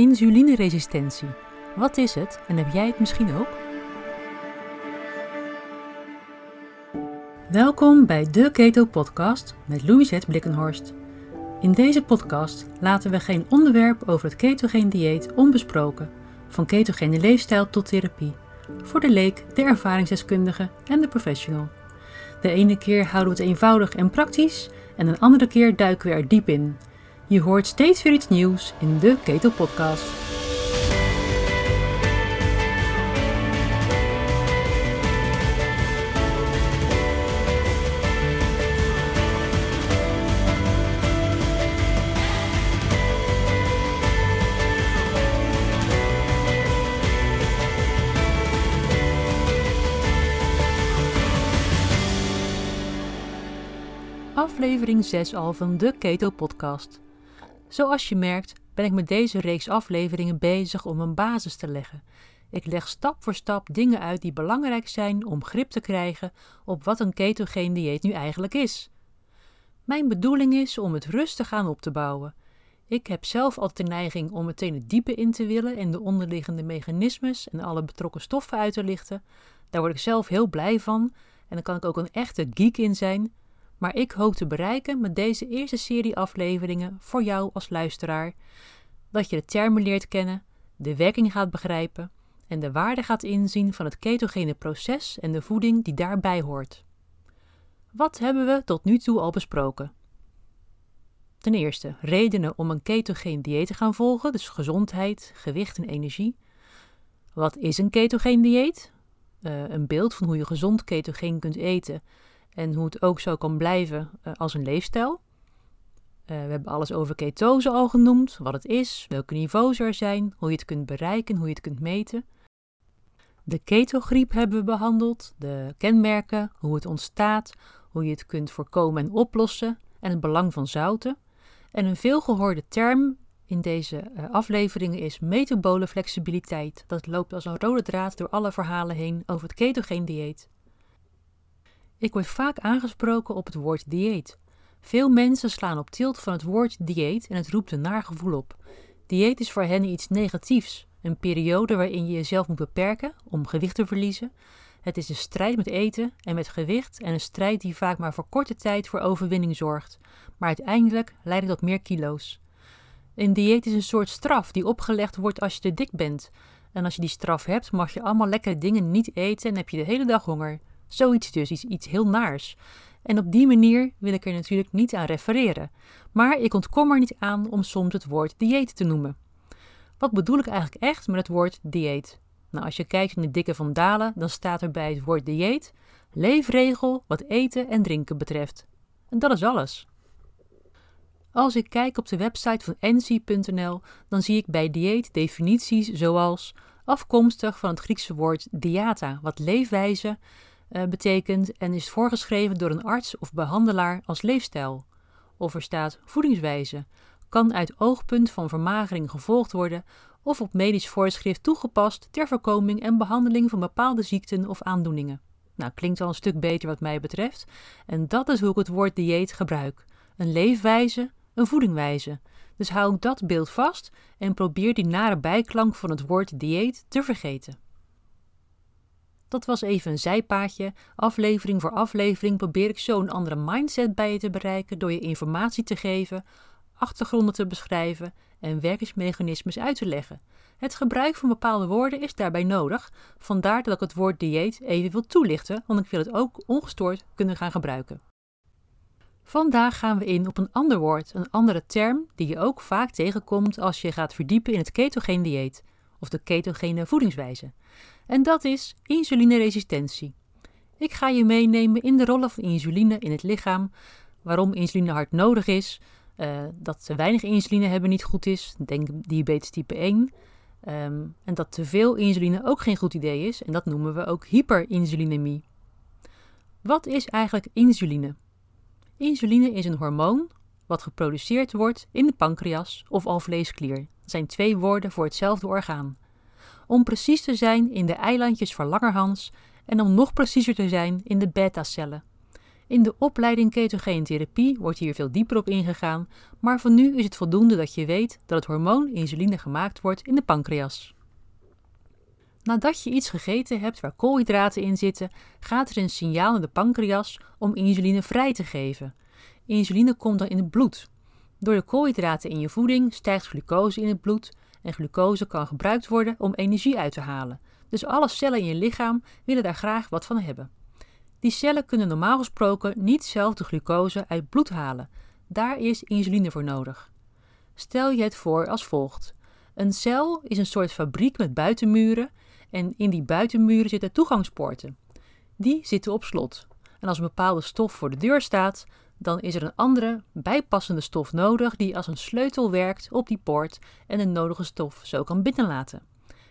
Insulineresistentie. Wat is het en heb jij het misschien ook? Welkom bij de Keto Podcast met Louisette Blikkenhorst. In deze podcast laten we geen onderwerp over het ketogeen dieet onbesproken, van ketogene leefstijl tot therapie, voor de leek, de ervaringsdeskundige en de professional. De ene keer houden we het eenvoudig en praktisch en een andere keer duiken we er diep in. Je hoort steeds weer iets nieuws in de Keto Podcast. Aflevering 6 al van de Keto Podcast. Zoals je merkt ben ik met deze reeks afleveringen bezig om een basis te leggen. Ik leg stap voor stap dingen uit die belangrijk zijn om grip te krijgen op wat een ketogeen dieet nu eigenlijk is. Mijn bedoeling is om het rustig aan op te bouwen. Ik heb zelf altijd de neiging om meteen het diepe in te willen en de onderliggende mechanismes en alle betrokken stoffen uit te lichten. Daar word ik zelf heel blij van en dan kan ik ook een echte geek in zijn. Maar ik hoop te bereiken met deze eerste serie afleveringen voor jou als luisteraar dat je de termen leert kennen, de werking gaat begrijpen en de waarde gaat inzien van het ketogene proces en de voeding die daarbij hoort. Wat hebben we tot nu toe al besproken? Ten eerste, redenen om een ketogeen dieet te gaan volgen, dus gezondheid, gewicht en energie. Wat is een ketogeen dieet? Uh, een beeld van hoe je gezond ketogeen kunt eten en hoe het ook zo kan blijven uh, als een leefstijl. Uh, we hebben alles over ketose al genoemd, wat het is, welke niveaus er zijn, hoe je het kunt bereiken, hoe je het kunt meten. De ketogriep hebben we behandeld, de kenmerken, hoe het ontstaat, hoe je het kunt voorkomen en oplossen en het belang van zouten. En een veelgehoorde term in deze uh, afleveringen is metabole flexibiliteit. Dat loopt als een rode draad door alle verhalen heen over het ketogeen dieet. Ik word vaak aangesproken op het woord dieet. Veel mensen slaan op tilt van het woord dieet en het roept een naar gevoel op. Dieet is voor hen iets negatiefs, een periode waarin je jezelf moet beperken om gewicht te verliezen. Het is een strijd met eten en met gewicht en een strijd die vaak maar voor korte tijd voor overwinning zorgt, maar uiteindelijk leidt het tot meer kilo's. Een dieet is een soort straf die opgelegd wordt als je te dik bent. En als je die straf hebt, mag je allemaal lekkere dingen niet eten en heb je de hele dag honger. Zoiets dus, iets, iets heel naars. En op die manier wil ik er natuurlijk niet aan refereren. Maar ik ontkom er niet aan om soms het woord dieet te noemen. Wat bedoel ik eigenlijk echt met het woord dieet? Nou, als je kijkt in de dikke van Dalen, dan staat er bij het woord dieet leefregel wat eten en drinken betreft. En dat is alles. Als ik kijk op de website van ensi.nl, dan zie ik bij dieet definities zoals afkomstig van het Griekse woord diata, wat leefwijze, uh, betekent en is voorgeschreven door een arts of behandelaar als leefstijl. Of er staat voedingswijze, kan uit oogpunt van vermagering gevolgd worden of op medisch voorschrift toegepast ter voorkoming en behandeling van bepaalde ziekten of aandoeningen. Nou, klinkt al een stuk beter wat mij betreft. En dat is hoe ik het woord dieet gebruik. Een leefwijze, een voedingwijze. Dus hou dat beeld vast en probeer die nare bijklank van het woord dieet te vergeten. Dat was even een zijpaadje. Aflevering voor aflevering probeer ik zo een andere mindset bij je te bereiken door je informatie te geven, achtergronden te beschrijven en werkingsmechanismes uit te leggen. Het gebruik van bepaalde woorden is daarbij nodig, vandaar dat ik het woord dieet even wil toelichten, want ik wil het ook ongestoord kunnen gaan gebruiken. Vandaag gaan we in op een ander woord, een andere term die je ook vaak tegenkomt als je gaat verdiepen in het ketogene dieet of de ketogene voedingswijze. En dat is insulineresistentie. Ik ga je meenemen in de rollen van insuline in het lichaam, waarom insuline hard nodig is, uh, dat te weinig insuline hebben niet goed is, denk diabetes type 1, um, ehm, en dat te veel insuline ook geen goed idee is, en dat noemen we ook hyperinsulinemie. Wat is eigenlijk insuline? Insuline is een hormoon wat geproduceerd wordt in de pancreas of alvleesklier. Dat zijn twee woorden voor hetzelfde orgaan om precies te zijn in de eilandjes van Langerhans en om nog preciezer te zijn in de beta-cellen. In de opleiding ketogene therapie wordt hier veel dieper op ingegaan, maar voor nu is het voldoende dat je weet dat het hormoon insuline gemaakt wordt in de pancreas. Nadat je iets gegeten hebt waar koolhydraten in zitten, gaat er een signaal naar de pancreas om insuline vrij te geven. Insuline komt dan in het bloed. Door de koolhydraten in je voeding stijgt glucose in het bloed en glucose kan gebruikt worden om energie uit te halen. Dus alle cellen in je lichaam willen daar graag wat van hebben. Die cellen kunnen normaal gesproken niet zelf de glucose uit bloed halen. Daar is insuline voor nodig. Stel je het voor als volgt. Een cel is een soort fabriek met buitenmuren en in die buitenmuren zitten toegangspoorten. Die zitten op slot. En als een bepaalde stof voor de deur staat, dan is er een andere bijpassende stof nodig die als een sleutel werkt op die poort en de nodige stof zo kan binnenlaten.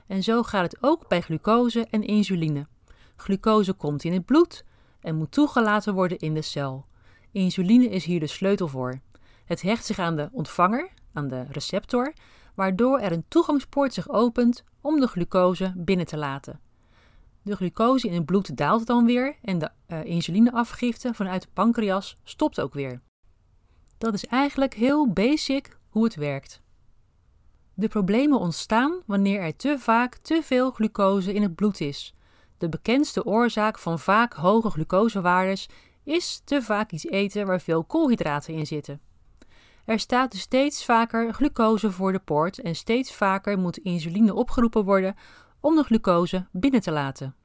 En zo gaat het ook bij glucose en insuline. Glucose komt in het bloed en moet toegelaten worden in de cel. Insuline is hier de sleutel voor. Het hecht zich aan de ontvanger, aan de receptor, waardoor er een toegangspoort zich opent om de glucose binnen te laten. De glucose in het bloed daalt dan weer en de uh, insulineafgifte vanuit de pancreas stopt ook weer. Dat is eigenlijk heel basic hoe het werkt. De problemen ontstaan wanneer er te vaak te veel glucose in het bloed is. De bekendste oorzaak van vaak hoge glucosewaardes is te vaak iets eten waar veel koolhydraten in zitten. Er staat dus steeds vaker glucose voor de poort en steeds vaker moet insuline opgeroepen worden om de glucose binnen te laten.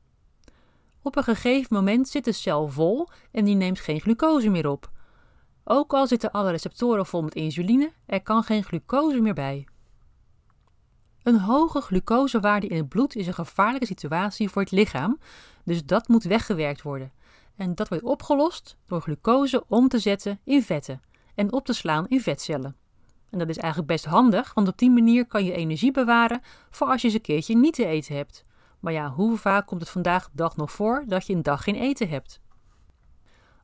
Op een gegeven moment zit de cel vol en die neemt geen glucose meer op. Ook al zitten alle receptoren vol met insuline, er kan geen glucose meer bij. Een hoge glucosewaarde in het bloed is een gevaarlijke situatie voor het lichaam, dus dat moet weggewerkt worden. En dat wordt opgelost door glucose om te zetten in vetten en op te slaan in vetcellen. En dat is eigenlijk best handig, want op die manier kan je energie bewaren voor als je eens een keertje niet te eten hebt. Maar ja, hoe vaak komt het vandaag de dag nog voor dat je een dag geen eten hebt?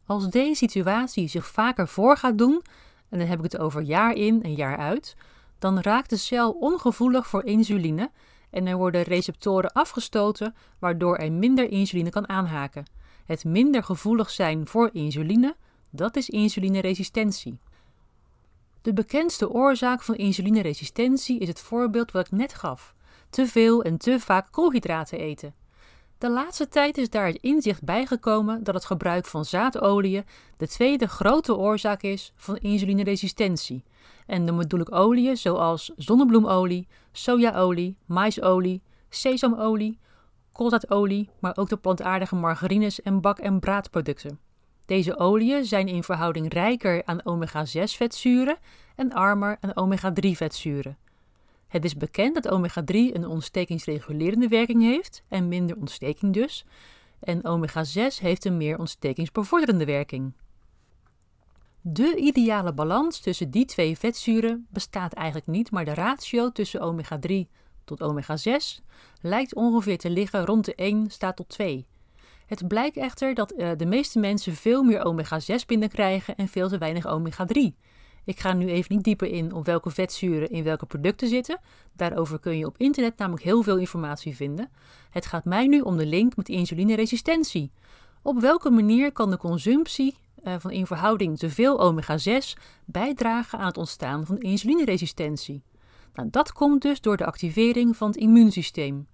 Als deze situatie zich vaker voor gaat doen, en dan heb ik het over jaar in en jaar uit, dan raakt de cel ongevoelig voor insuline en er worden receptoren afgestoten waardoor er minder insuline kan aanhaken. Het minder gevoelig zijn voor insuline, dat is insulineresistentie. De bekendste oorzaak van insulineresistentie is het voorbeeld wat ik net gaf: te veel en te vaak koolhydraten eten. De laatste tijd is daar het inzicht bijgekomen dat het gebruik van zaadolieën de tweede grote oorzaak is van insulineresistentie. En dan bedoel ik oliën zoals zonnebloemolie, sojaolie, maisolie, sesamolie, koolzaadolie, maar ook de plantaardige margarines en bak- en braadproducten. Deze oliën zijn in verhouding rijker aan omega-6 vetzuren en armer aan omega-3 vetzuren. Het is bekend dat omega-3 een ontstekingsregulerende werking heeft en minder ontsteking dus, en omega-6 heeft een meer ontstekingsbevorderende werking. De ideale balans tussen die twee vetzuren bestaat eigenlijk niet, maar de ratio tussen omega-3 tot omega-6 lijkt ongeveer te liggen rond de 1 staat tot 2. Het blijkt echter dat uh, de meeste mensen veel meer omega-6 binnenkrijgen en veel te weinig omega-3. Ik ga nu even niet dieper in op welke vetzuren in welke producten zitten. Daarover kun je op internet namelijk heel veel informatie vinden. Het gaat mij nu om de link met insulineresistentie. Op welke manier kan de consumptie uh, van in verhouding te veel omega-6 bijdragen aan het ontstaan van insulineresistentie? Nou, dat komt dus door de activering van het immuunsysteem.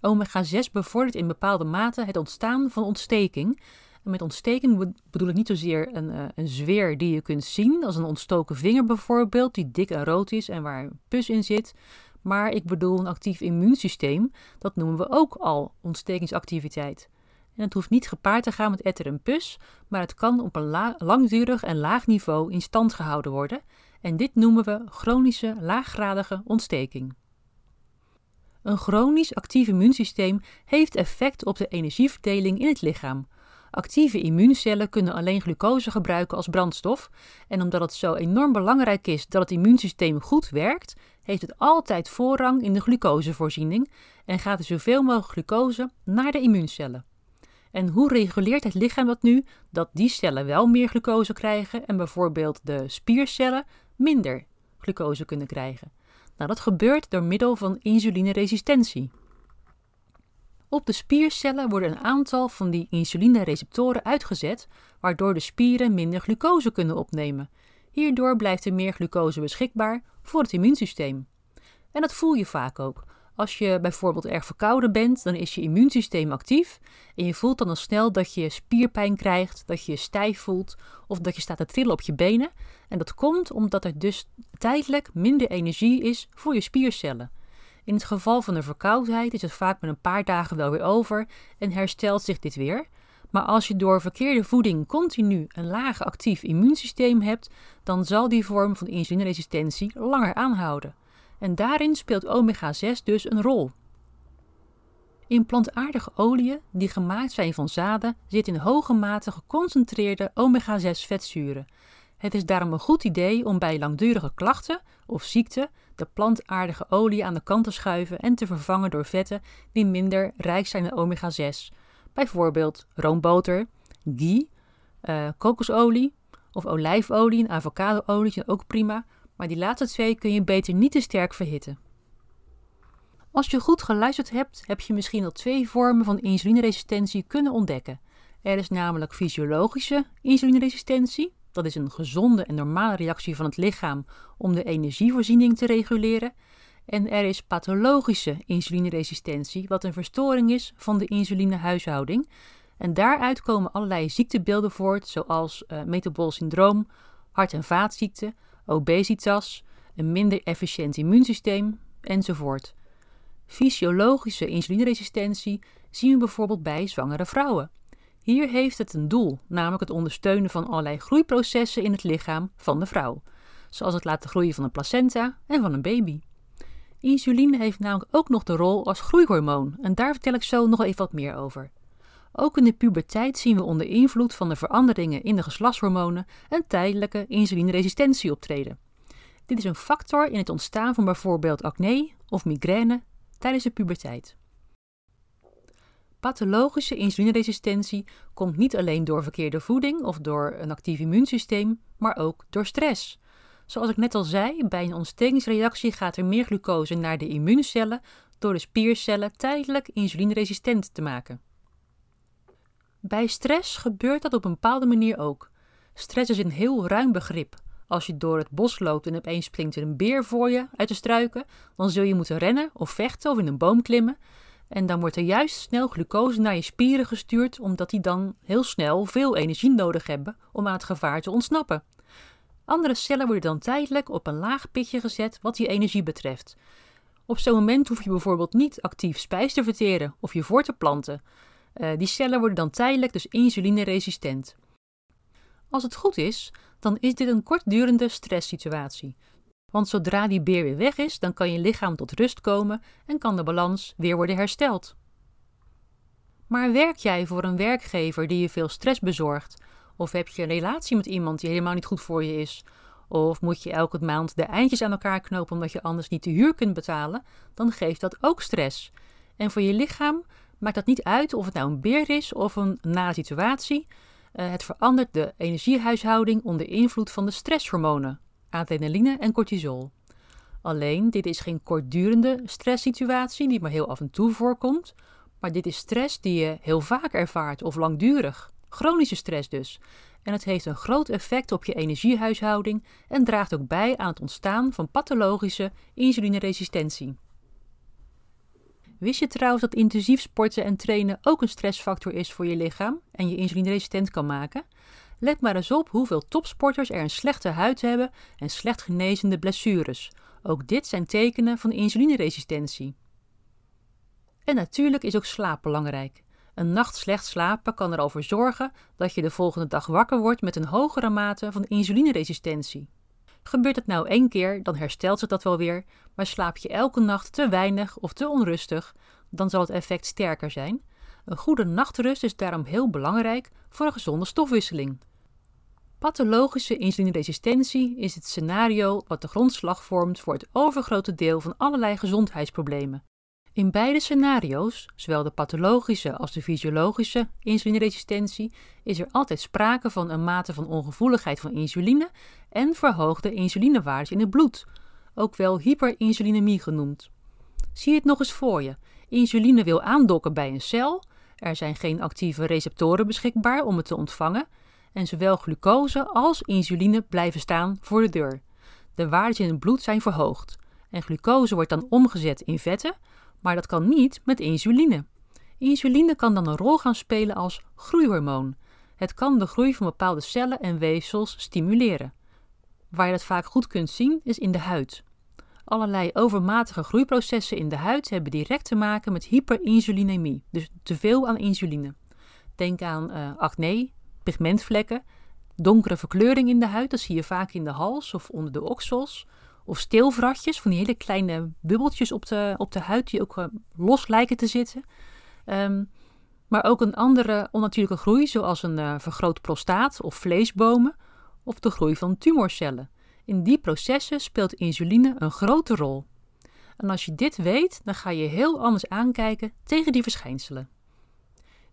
Omega-6 bevordert in bepaalde mate het ontstaan van ontsteking. Met ontsteking bedoel ik niet zozeer een, uh, een zweer die je kunt zien, als een ontstoken vinger bijvoorbeeld, die dik en rood is en waar een pus in zit. Maar ik bedoel een actief immuunsysteem, dat noemen we ook al ontstekingsactiviteit. En het hoeft niet gepaard te gaan met etter en pus, maar het kan op een langdurig en laag niveau in stand gehouden worden. En dit noemen we chronische laaggradige ontsteking. Een chronisch actief immuunsysteem heeft effect op de energieverdeling in het lichaam. Actieve immuuncellen kunnen alleen glucose gebruiken als brandstof. En omdat het zo enorm belangrijk is dat het immuunsysteem goed werkt, heeft het altijd voorrang in de glucosevoorziening en gaat er zoveel mogelijk glucose naar de immuuncellen. En hoe reguleert het lichaam dat nu? Dat die cellen wel meer glucose krijgen en bijvoorbeeld de spiercellen minder glucose kunnen krijgen. Nou, dat gebeurt door middel van insulineresistentie. Op de spiercellen worden een aantal van die insulinereceptoren uitgezet, waardoor de spieren minder glucose kunnen opnemen. Hierdoor blijft er meer glucose beschikbaar voor het immuunsysteem. En dat voel je vaak ook. Als je bijvoorbeeld erg verkouden bent, dan is je immuunsysteem actief en je voelt dan al snel dat je spierpijn krijgt, dat je je stijf voelt of dat je staat te trillen op je benen. En dat komt omdat er dus tijdelijk minder energie is voor je spiercellen. In het geval van een verkoudheid is het vaak met een paar dagen wel weer over en herstelt zich dit weer. Maar als je door verkeerde voeding continu een laag actief immuunsysteem hebt, dan zal die vorm van insulineresistentie langer aanhouden. En daarin speelt omega-6 dus een rol. In plantaardige oliën die gemaakt zijn van zaden zit in hoge mate geconcentreerde omega-6 vetzuren. Het is daarom een goed idee om bij langdurige klachten of ziekte de plantaardige olie aan de kant te schuiven en te vervangen door vetten die minder rijk zijn in omega-6. Bijvoorbeeld roomboter, ghee, uh, kokosolie of olijfolie en avocadoolie zijn ook prima, maar die laatste twee kun je beter niet te sterk verhitten. Als je goed geluisterd hebt, heb je misschien al twee vormen van insulineresistentie kunnen ontdekken. Er is namelijk fysiologische insulineresistentie, dat is een gezonde en normale reactie van het lichaam om de energievoorziening te reguleren. En er is pathologische insulineresistentie, wat een verstoring is van de insulinehuishouding. En daaruit komen allerlei ziektebeelden voort, zoals uh, metabol syndroom, hart- en vaatziekten, obesitas, een minder efficiënt immuunsysteem enzovoort. Fysiologische insulineresistentie zien we bijvoorbeeld bij zwangere vrouwen. Hier heeft het een doel, namelijk het ondersteunen van allerlei groeiprocessen in het lichaam van de vrouw, zoals het laten groeien van een placenta en van een baby. Insuline heeft namelijk ook nog de rol als groeihormoon en daar vertel ik zo nog even wat meer over. Ook in de puberteit zien we onder invloed van de veranderingen in de geslachtshormonen een tijdelijke insulineresistentie optreden. Dit is een factor in het ontstaan van bijvoorbeeld acne of migraine tijdens de puberteit. Pathologische insulineresistentie komt niet alleen door verkeerde voeding of door een actief immuunsysteem, maar ook door stress. Zoals ik net al zei, bij een ontstekingsreactie gaat er meer glucose naar de immuuncellen door de spiercellen tijdelijk insulineresistent te maken. Bij stress gebeurt dat op een bepaalde manier ook. Stress is een heel ruim begrip. Als je door het bos loopt en opeens springt er een beer voor je uit de struiken, dan zul je moeten rennen of vechten of in een boom klimmen. En dan wordt er juist snel glucose naar je spieren gestuurd, omdat die dan heel snel veel energie nodig hebben om aan het gevaar te ontsnappen. Andere cellen worden dan tijdelijk op een laag pitje gezet wat die energie betreft. Op zo'n moment hoef je bijvoorbeeld niet actief spijs te verteren of je voor te planten. Uh, die cellen worden dan tijdelijk dus insulineresistent. Als het goed is, dan is dit een kortdurende stresssituatie. Want zodra die beer weer weg is, dan kan je lichaam tot rust komen en kan de balans weer worden hersteld. Maar werk jij voor een werkgever die je veel stress bezorgt? Of heb je een relatie met iemand die helemaal niet goed voor je is? Of moet je elke maand de eindjes aan elkaar knopen omdat je anders niet de huur kunt betalen? Dan geeft dat ook stress. En voor je lichaam maakt dat niet uit of het nou een beer is of een nare situatie. Uh, het verandert de energiehuishouding onder invloed van de stresshormonen, adrenaline en cortisol. Alleen, dit is geen kortdurende stresssituatie die maar heel af en toe voorkomt, maar dit is stress die je heel vaak ervaart of langdurig. Chronische stress dus. En het heeft een groot effect op je energiehuishouding en draagt ook bij aan het ontstaan van pathologische insulineresistentie. Wist je trouwens dat intensief sporten en trainen ook een stressfactor is voor je lichaam en je insulineresistent kan maken? Let maar eens op hoeveel topsporters er een slechte huid hebben en slecht genezende blessures. Ook dit zijn tekenen van insulineresistentie. En natuurlijk is ook slaap belangrijk. Een nacht slecht slapen kan ervoor zorgen dat je de volgende dag wakker wordt met een hogere mate van insulineresistentie. Gebeurt het nou één keer, dan herstelt zich dat wel weer, maar slaap je elke nacht te weinig of te onrustig, dan zal het effect sterker zijn. Een goede nachtrust is daarom heel belangrijk voor een gezonde stofwisseling. Pathologische insulineresistentie is het scenario wat de grondslag vormt voor het overgrote deel van allerlei gezondheidsproblemen. In beide scenario's, zowel de pathologische als de fysiologische insulineresistentie, is er altijd sprake van een mate van ongevoeligheid van insuline en verhoogde insulinewaardes in het bloed, ook wel hyperinsulinemie genoemd. Zie het nog eens voor je. Insuline wil aandokken bij een cel. Er zijn geen actieve receptoren beschikbaar om het te ontvangen. En zowel glucose als insuline blijven staan voor de deur. De waarden in het bloed zijn verhoogd. En glucose wordt dan omgezet in vetten, maar dat kan niet met insuline. Insuline kan dan een rol gaan spelen als groeihormoon. Het kan de groei van bepaalde cellen en weefsels stimuleren. Waar je dat vaak goed kunt zien is in de huid. Allerlei overmatige groeiprocessen in de huid hebben direct te maken met hyperinsulinemie, dus te veel aan insuline. Denk aan uh, acne, pigmentvlekken, donkere verkleuring in de huid, dat zie je vaak in de hals of onder de oksels. Of steelvratjes, van die hele kleine bubbeltjes op de, op de huid die ook uh, los lijken te zitten. Um, maar ook een andere onnatuurlijke groei, zoals een uh, vergroot prostaat of vleesbomen, of de groei van tumorcellen. In die processen speelt insuline een grote rol. En als je dit weet, dan ga je heel anders aankijken tegen die verschijnselen.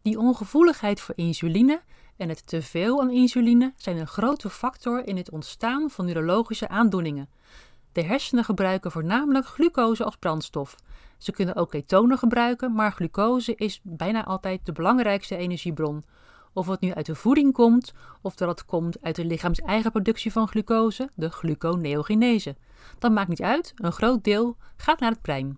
Die ongevoeligheid voor insuline en het teveel aan insuline zijn een grote factor in het ontstaan van neurologische aandoeningen. De hersenen gebruiken voornamelijk glucose als brandstof. Ze kunnen ook ketonen gebruiken, maar glucose is bijna altijd de belangrijkste energiebron. Of het nu uit de voeding komt, of dat het komt uit de lichaams eigen productie van glucose, de gluconeogenese. Dat maakt niet uit, een groot deel gaat naar het brein.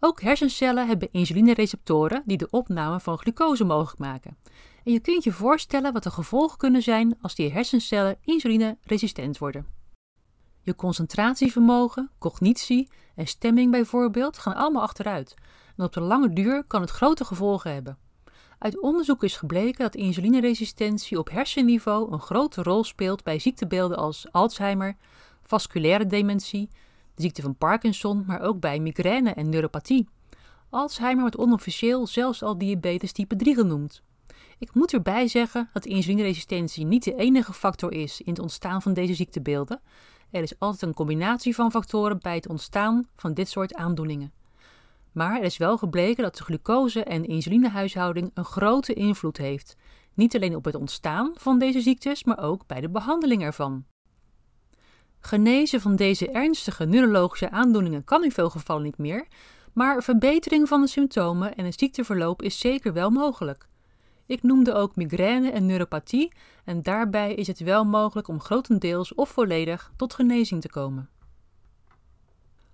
Ook hersencellen hebben insulinereceptoren die de opname van glucose mogelijk maken. En je kunt je voorstellen wat de gevolgen kunnen zijn als die hersencellen insulineresistent worden. Je concentratievermogen, cognitie en stemming bijvoorbeeld gaan allemaal achteruit. En op de lange duur kan het grote gevolgen hebben. Uit onderzoek is gebleken dat insulineresistentie op hersenniveau een grote rol speelt bij ziektebeelden als Alzheimer, vasculaire dementie, de ziekte van Parkinson, maar ook bij migraine en neuropathie. Alzheimer wordt onofficieel zelfs al diabetes type 3 genoemd. Ik moet erbij zeggen dat insulineresistentie niet de enige factor is in het ontstaan van deze ziektebeelden. Er is altijd een combinatie van factoren bij het ontstaan van dit soort aandoeningen. Maar er is wel gebleken dat de glucose- en insulinehuishouding een grote invloed heeft, niet alleen op het ontstaan van deze ziektes, maar ook bij de behandeling ervan. Genezen van deze ernstige neurologische aandoeningen kan in veel gevallen niet meer, maar verbetering van de symptomen en het ziekteverloop is zeker wel mogelijk. Ik noemde ook migraine en neuropathie en daarbij is het wel mogelijk om grotendeels of volledig tot genezing te komen.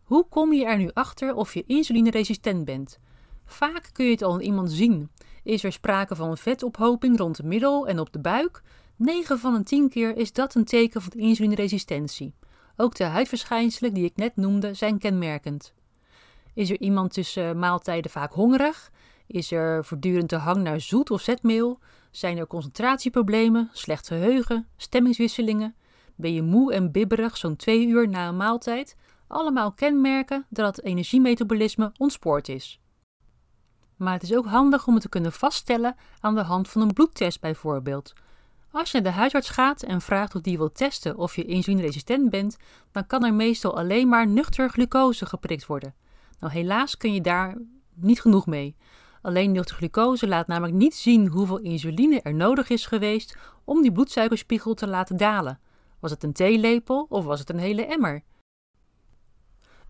Hoe kom je er nu achter of je insulineresistent bent? Vaak kun je het al in iemand zien. Is er sprake van vetophoping rond de middel en op de buik? 9 van de 10 keer is dat een teken van insulineresistentie. Ook de huidverschijnselen die ik net noemde zijn kenmerkend. Is er iemand tussen maaltijden vaak hongerig? Is er voortdurend de hang naar zoet of zetmeel? Zijn er concentratieproblemen, slecht geheugen, stemmingswisselingen? Ben je moe en bibberig zo'n twee uur na een maaltijd? Allemaal kenmerken dat het energiemetabolisme ontspoord is. Maar het is ook handig om het te kunnen vaststellen aan de hand van een bloedtest bijvoorbeeld. Als je naar de huisarts gaat en vraagt of die wil testen of je insulineresistent bent, dan kan er meestal alleen maar nuchter glucose geprikt worden. Nou, helaas kun je daar niet genoeg mee. Alleen nuchter glucose laat namelijk niet zien hoeveel insuline er nodig is geweest om die bloedsuikerspiegel te laten dalen. Was het een theelepel of was het een hele emmer?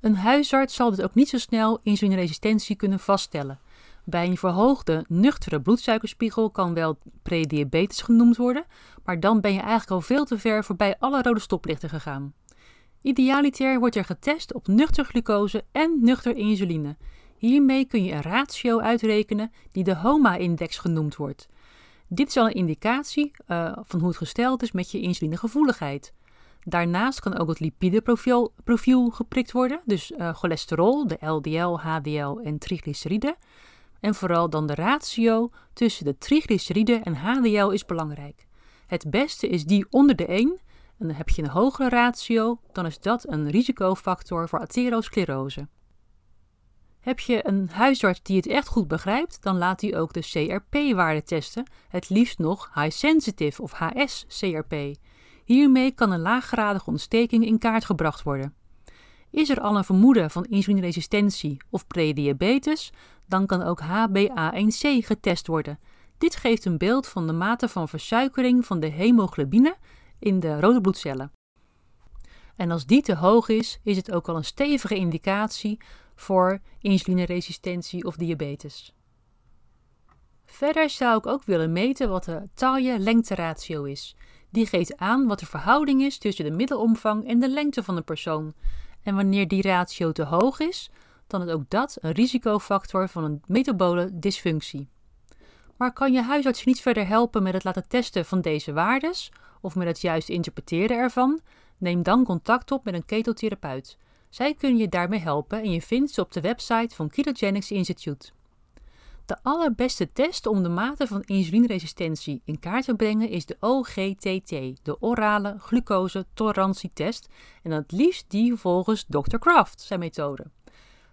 Een huisarts zal dus ook niet zo snel insulineresistentie kunnen vaststellen. Bij een verhoogde nuchtere bloedsuikerspiegel kan wel prediabetes genoemd worden, maar dan ben je eigenlijk al veel te ver voorbij alle rode stoplichten gegaan. Idealiter wordt er getest op nuchter glucose en nuchter insuline. Hiermee kun je een ratio uitrekenen die de HOMA-index genoemd wordt. Dit is al een indicatie uh, van hoe het gesteld is met je insulinegevoeligheid. Daarnaast kan ook het lipideprofiel profiel geprikt worden, dus uh, cholesterol, de LDL, HDL en triglyceriden. En vooral dan de ratio tussen de triglyceriden en HDL is belangrijk. Het beste is die onder de 1 en dan heb je een hogere ratio, dan is dat een risicofactor voor atherosclerose. Heb je een huisarts die het echt goed begrijpt, dan laat hij ook de CRP-waarde testen, het liefst nog high sensitive of HS-CRP. Hiermee kan een laaggradige ontsteking in kaart gebracht worden. Is er al een vermoeden van insulineresistentie of prediabetes, dan kan ook HbA1c getest worden. Dit geeft een beeld van de mate van versuikering van de hemoglobine in de rode bloedcellen. En als die te hoog is, is het ook al een stevige indicatie voor insulineresistentie of diabetes. Verder zou ik ook willen meten wat de taille-lengte-ratio is. Die geeft aan wat de verhouding is tussen de middelomvang en de lengte van een persoon. En wanneer die ratio te hoog is, dan is ook dat een risicofactor van een metabole dysfunctie. Maar kan je huisarts niet verder helpen met het laten testen van deze waardes of met het juist interpreteren ervan? Neem dan contact op met een ketotherapeut. Zij kunnen je daarmee helpen en je vindt ze op de website van Ketogenics Institute. De allerbeste test om de mate van insulineresistentie in kaart te brengen is de OGTT, de orale glucose tolerantietest, en het liefst die volgens Dr. Kraft, zijn methode.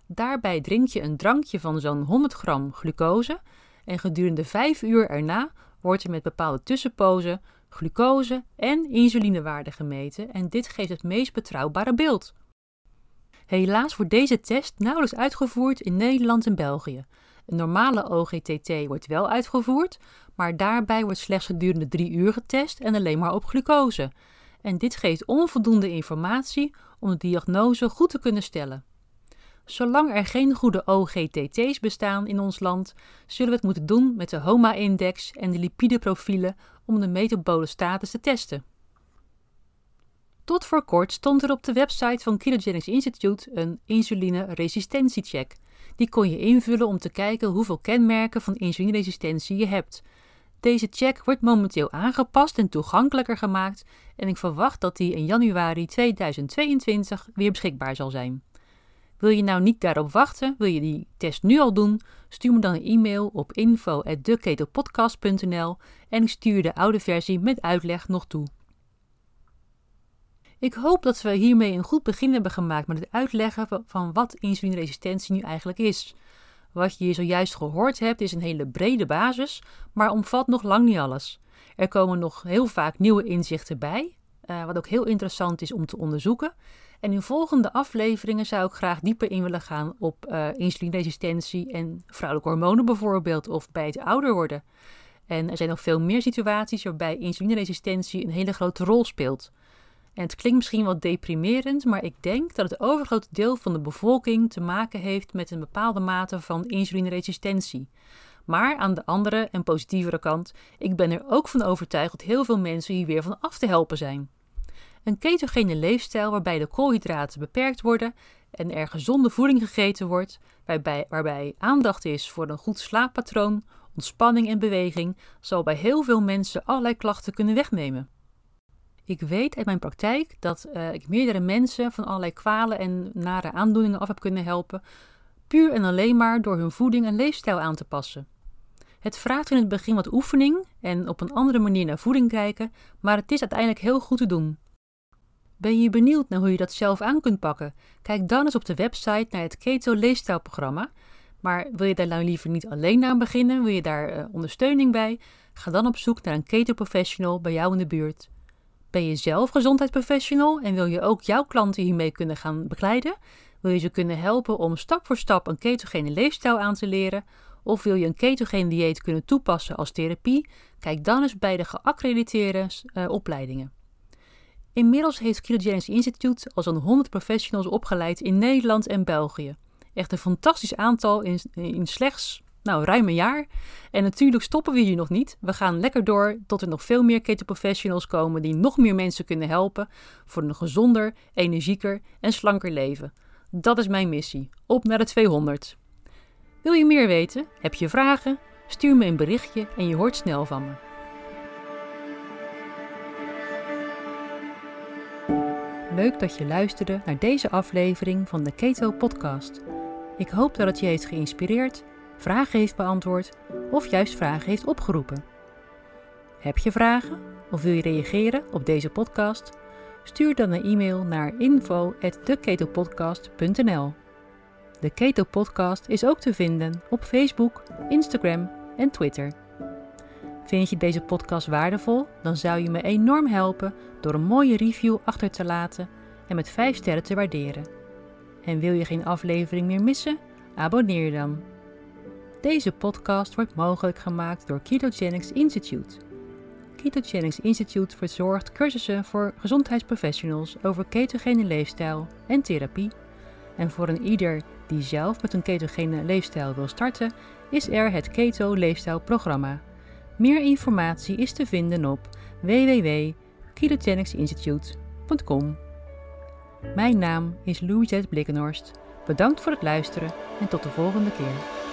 Daarbij drink je een drankje van zo'n 100 gram glucose en gedurende 5 uur erna wordt er met bepaalde tussenpozen glucose en insulinewaarde gemeten en dit geeft het meest betrouwbare beeld. Helaas wordt deze test nauwelijks uitgevoerd in Nederland en België. Een normale OGTT wordt wel uitgevoerd, maar daarbij wordt slechts gedurende 3 uur getest en alleen maar op glucose. En dit geeft onvoldoende informatie om de diagnose goed te kunnen stellen. Zolang er geen goede OGTT's bestaan in ons land, zullen we het moeten doen met de HOMA-index en de lipideprofielen om de metabole status te testen. Tot voor kort stond er op de website van Ketogenics Institute een insulineresistentiecheck. Die kon je invullen om te kijken hoeveel kenmerken van insulineresistentie je hebt. Deze check wordt momenteel aangepast en toegankelijker gemaakt en ik verwacht dat die in januari 2022 weer beschikbaar zal zijn. Wil je nou niet daarop wachten? Wil je die test nu al doen? Stuur me dan een e-mail op info@deketopodcast.nl en ik stuur de oude versie met uitleg nog toe. Ik hoop dat we hiermee een goed begin hebben gemaakt met het uitleggen van wat insulineresistentie nu eigenlijk is. Wat je hier zojuist gehoord hebt is een hele brede basis, maar omvat nog lang niet alles. Er komen nog heel vaak nieuwe inzichten bij, uh, wat ook heel interessant is om te onderzoeken. En in volgende afleveringen zou ik graag dieper in willen gaan op uh, insulineresistentie en vrouwelijke hormonen bijvoorbeeld, of bij het ouder worden. En er zijn nog veel meer situaties waarbij insulineresistentie een hele grote rol speelt. En het klinkt misschien wat deprimerend, maar ik denk dat het overgrote deel van de bevolking te maken heeft met een bepaalde mate van insulineresistentie. Maar aan de andere en positievere kant, ik ben er ook van overtuigd dat heel veel mensen hier weer van af te helpen zijn. Een ketogene leefstijl waarbij de koolhydraten beperkt worden en er gezonde voeding gegeten wordt, waarbij, waarbij aandacht is voor een goed slaappatroon, ontspanning en beweging, zal bij heel veel mensen allerlei klachten kunnen wegnemen. Ik weet uit mijn praktijk dat uh, ik meerdere mensen van allerlei kwalen en nare aandoeningen af heb kunnen helpen, puur en alleen maar door hun voeding en leefstijl aan te passen. Het vraagt in het begin wat oefening en op een andere manier naar voeding kijken, maar het is uiteindelijk heel goed te doen. Ben je benieuwd naar hoe je dat zelf aan kunt pakken? Kijk dan eens op de website naar het Keto Leefstijlprogramma. Maar wil je daar nou liever niet alleen aan beginnen? Wil je daar uh, ondersteuning bij? Ga dan op zoek naar een keto professional bij jou in de buurt. Ben je zelf gezondheidsprofessional en wil je ook jouw klanten hiermee kunnen gaan begeleiden? Wil je ze kunnen helpen om stap voor stap een ketogene leefstijl aan te leren? Of wil je een ketogene dieet kunnen toepassen als therapie? Kijk dan eens bij de geaccrediteerde uh, opleidingen. Inmiddels heeft Ketogenics Institute al zo'n 100 professionals opgeleid in Nederland en België. Echt een fantastisch aantal in slechts nou, ruim een jaar. En natuurlijk stoppen we hier nog niet. We gaan lekker door tot er nog veel meer ketenprofessionals komen die nog meer mensen kunnen helpen voor een gezonder, energieker en slanker leven. Dat is mijn missie. Op naar de 200. Wil je meer weten? Heb je vragen? Stuur me een berichtje en je hoort snel van me. Leuk dat je luisterde naar deze aflevering van de Keto Podcast. Ik hoop dat het je heeft geïnspireerd vragen heeft beantwoord of juist vragen heeft opgeroepen. Heb je vragen of wil je reageren op deze podcast? Stuur dan een e-mail naar info@deketopodcast.nl. De Keto Podcast is ook te vinden op Facebook, Instagram en Twitter. Vind je deze podcast waardevol? Dan zou je me enorm helpen door een mooie review achter te laten en met 5 sterren te waarderen. En wil je geen aflevering meer missen? Abonneer dan. Deze podcast wordt mogelijk gemaakt door Ketogenics Institute. Ketogenics Institute verzorgt cursussen voor gezondheidsprofessionals over ketogene leefstijl en therapie. En voor een ieder die zelf met een ketogene leefstijl wil starten, is er het Keto Leefstijlprogramma. Meer informatie is te vinden op www.ketogenicsinstitute.com. Mijn naam is Louisette Blikkenhorst. Bedankt voor het luisteren en tot de volgende keer.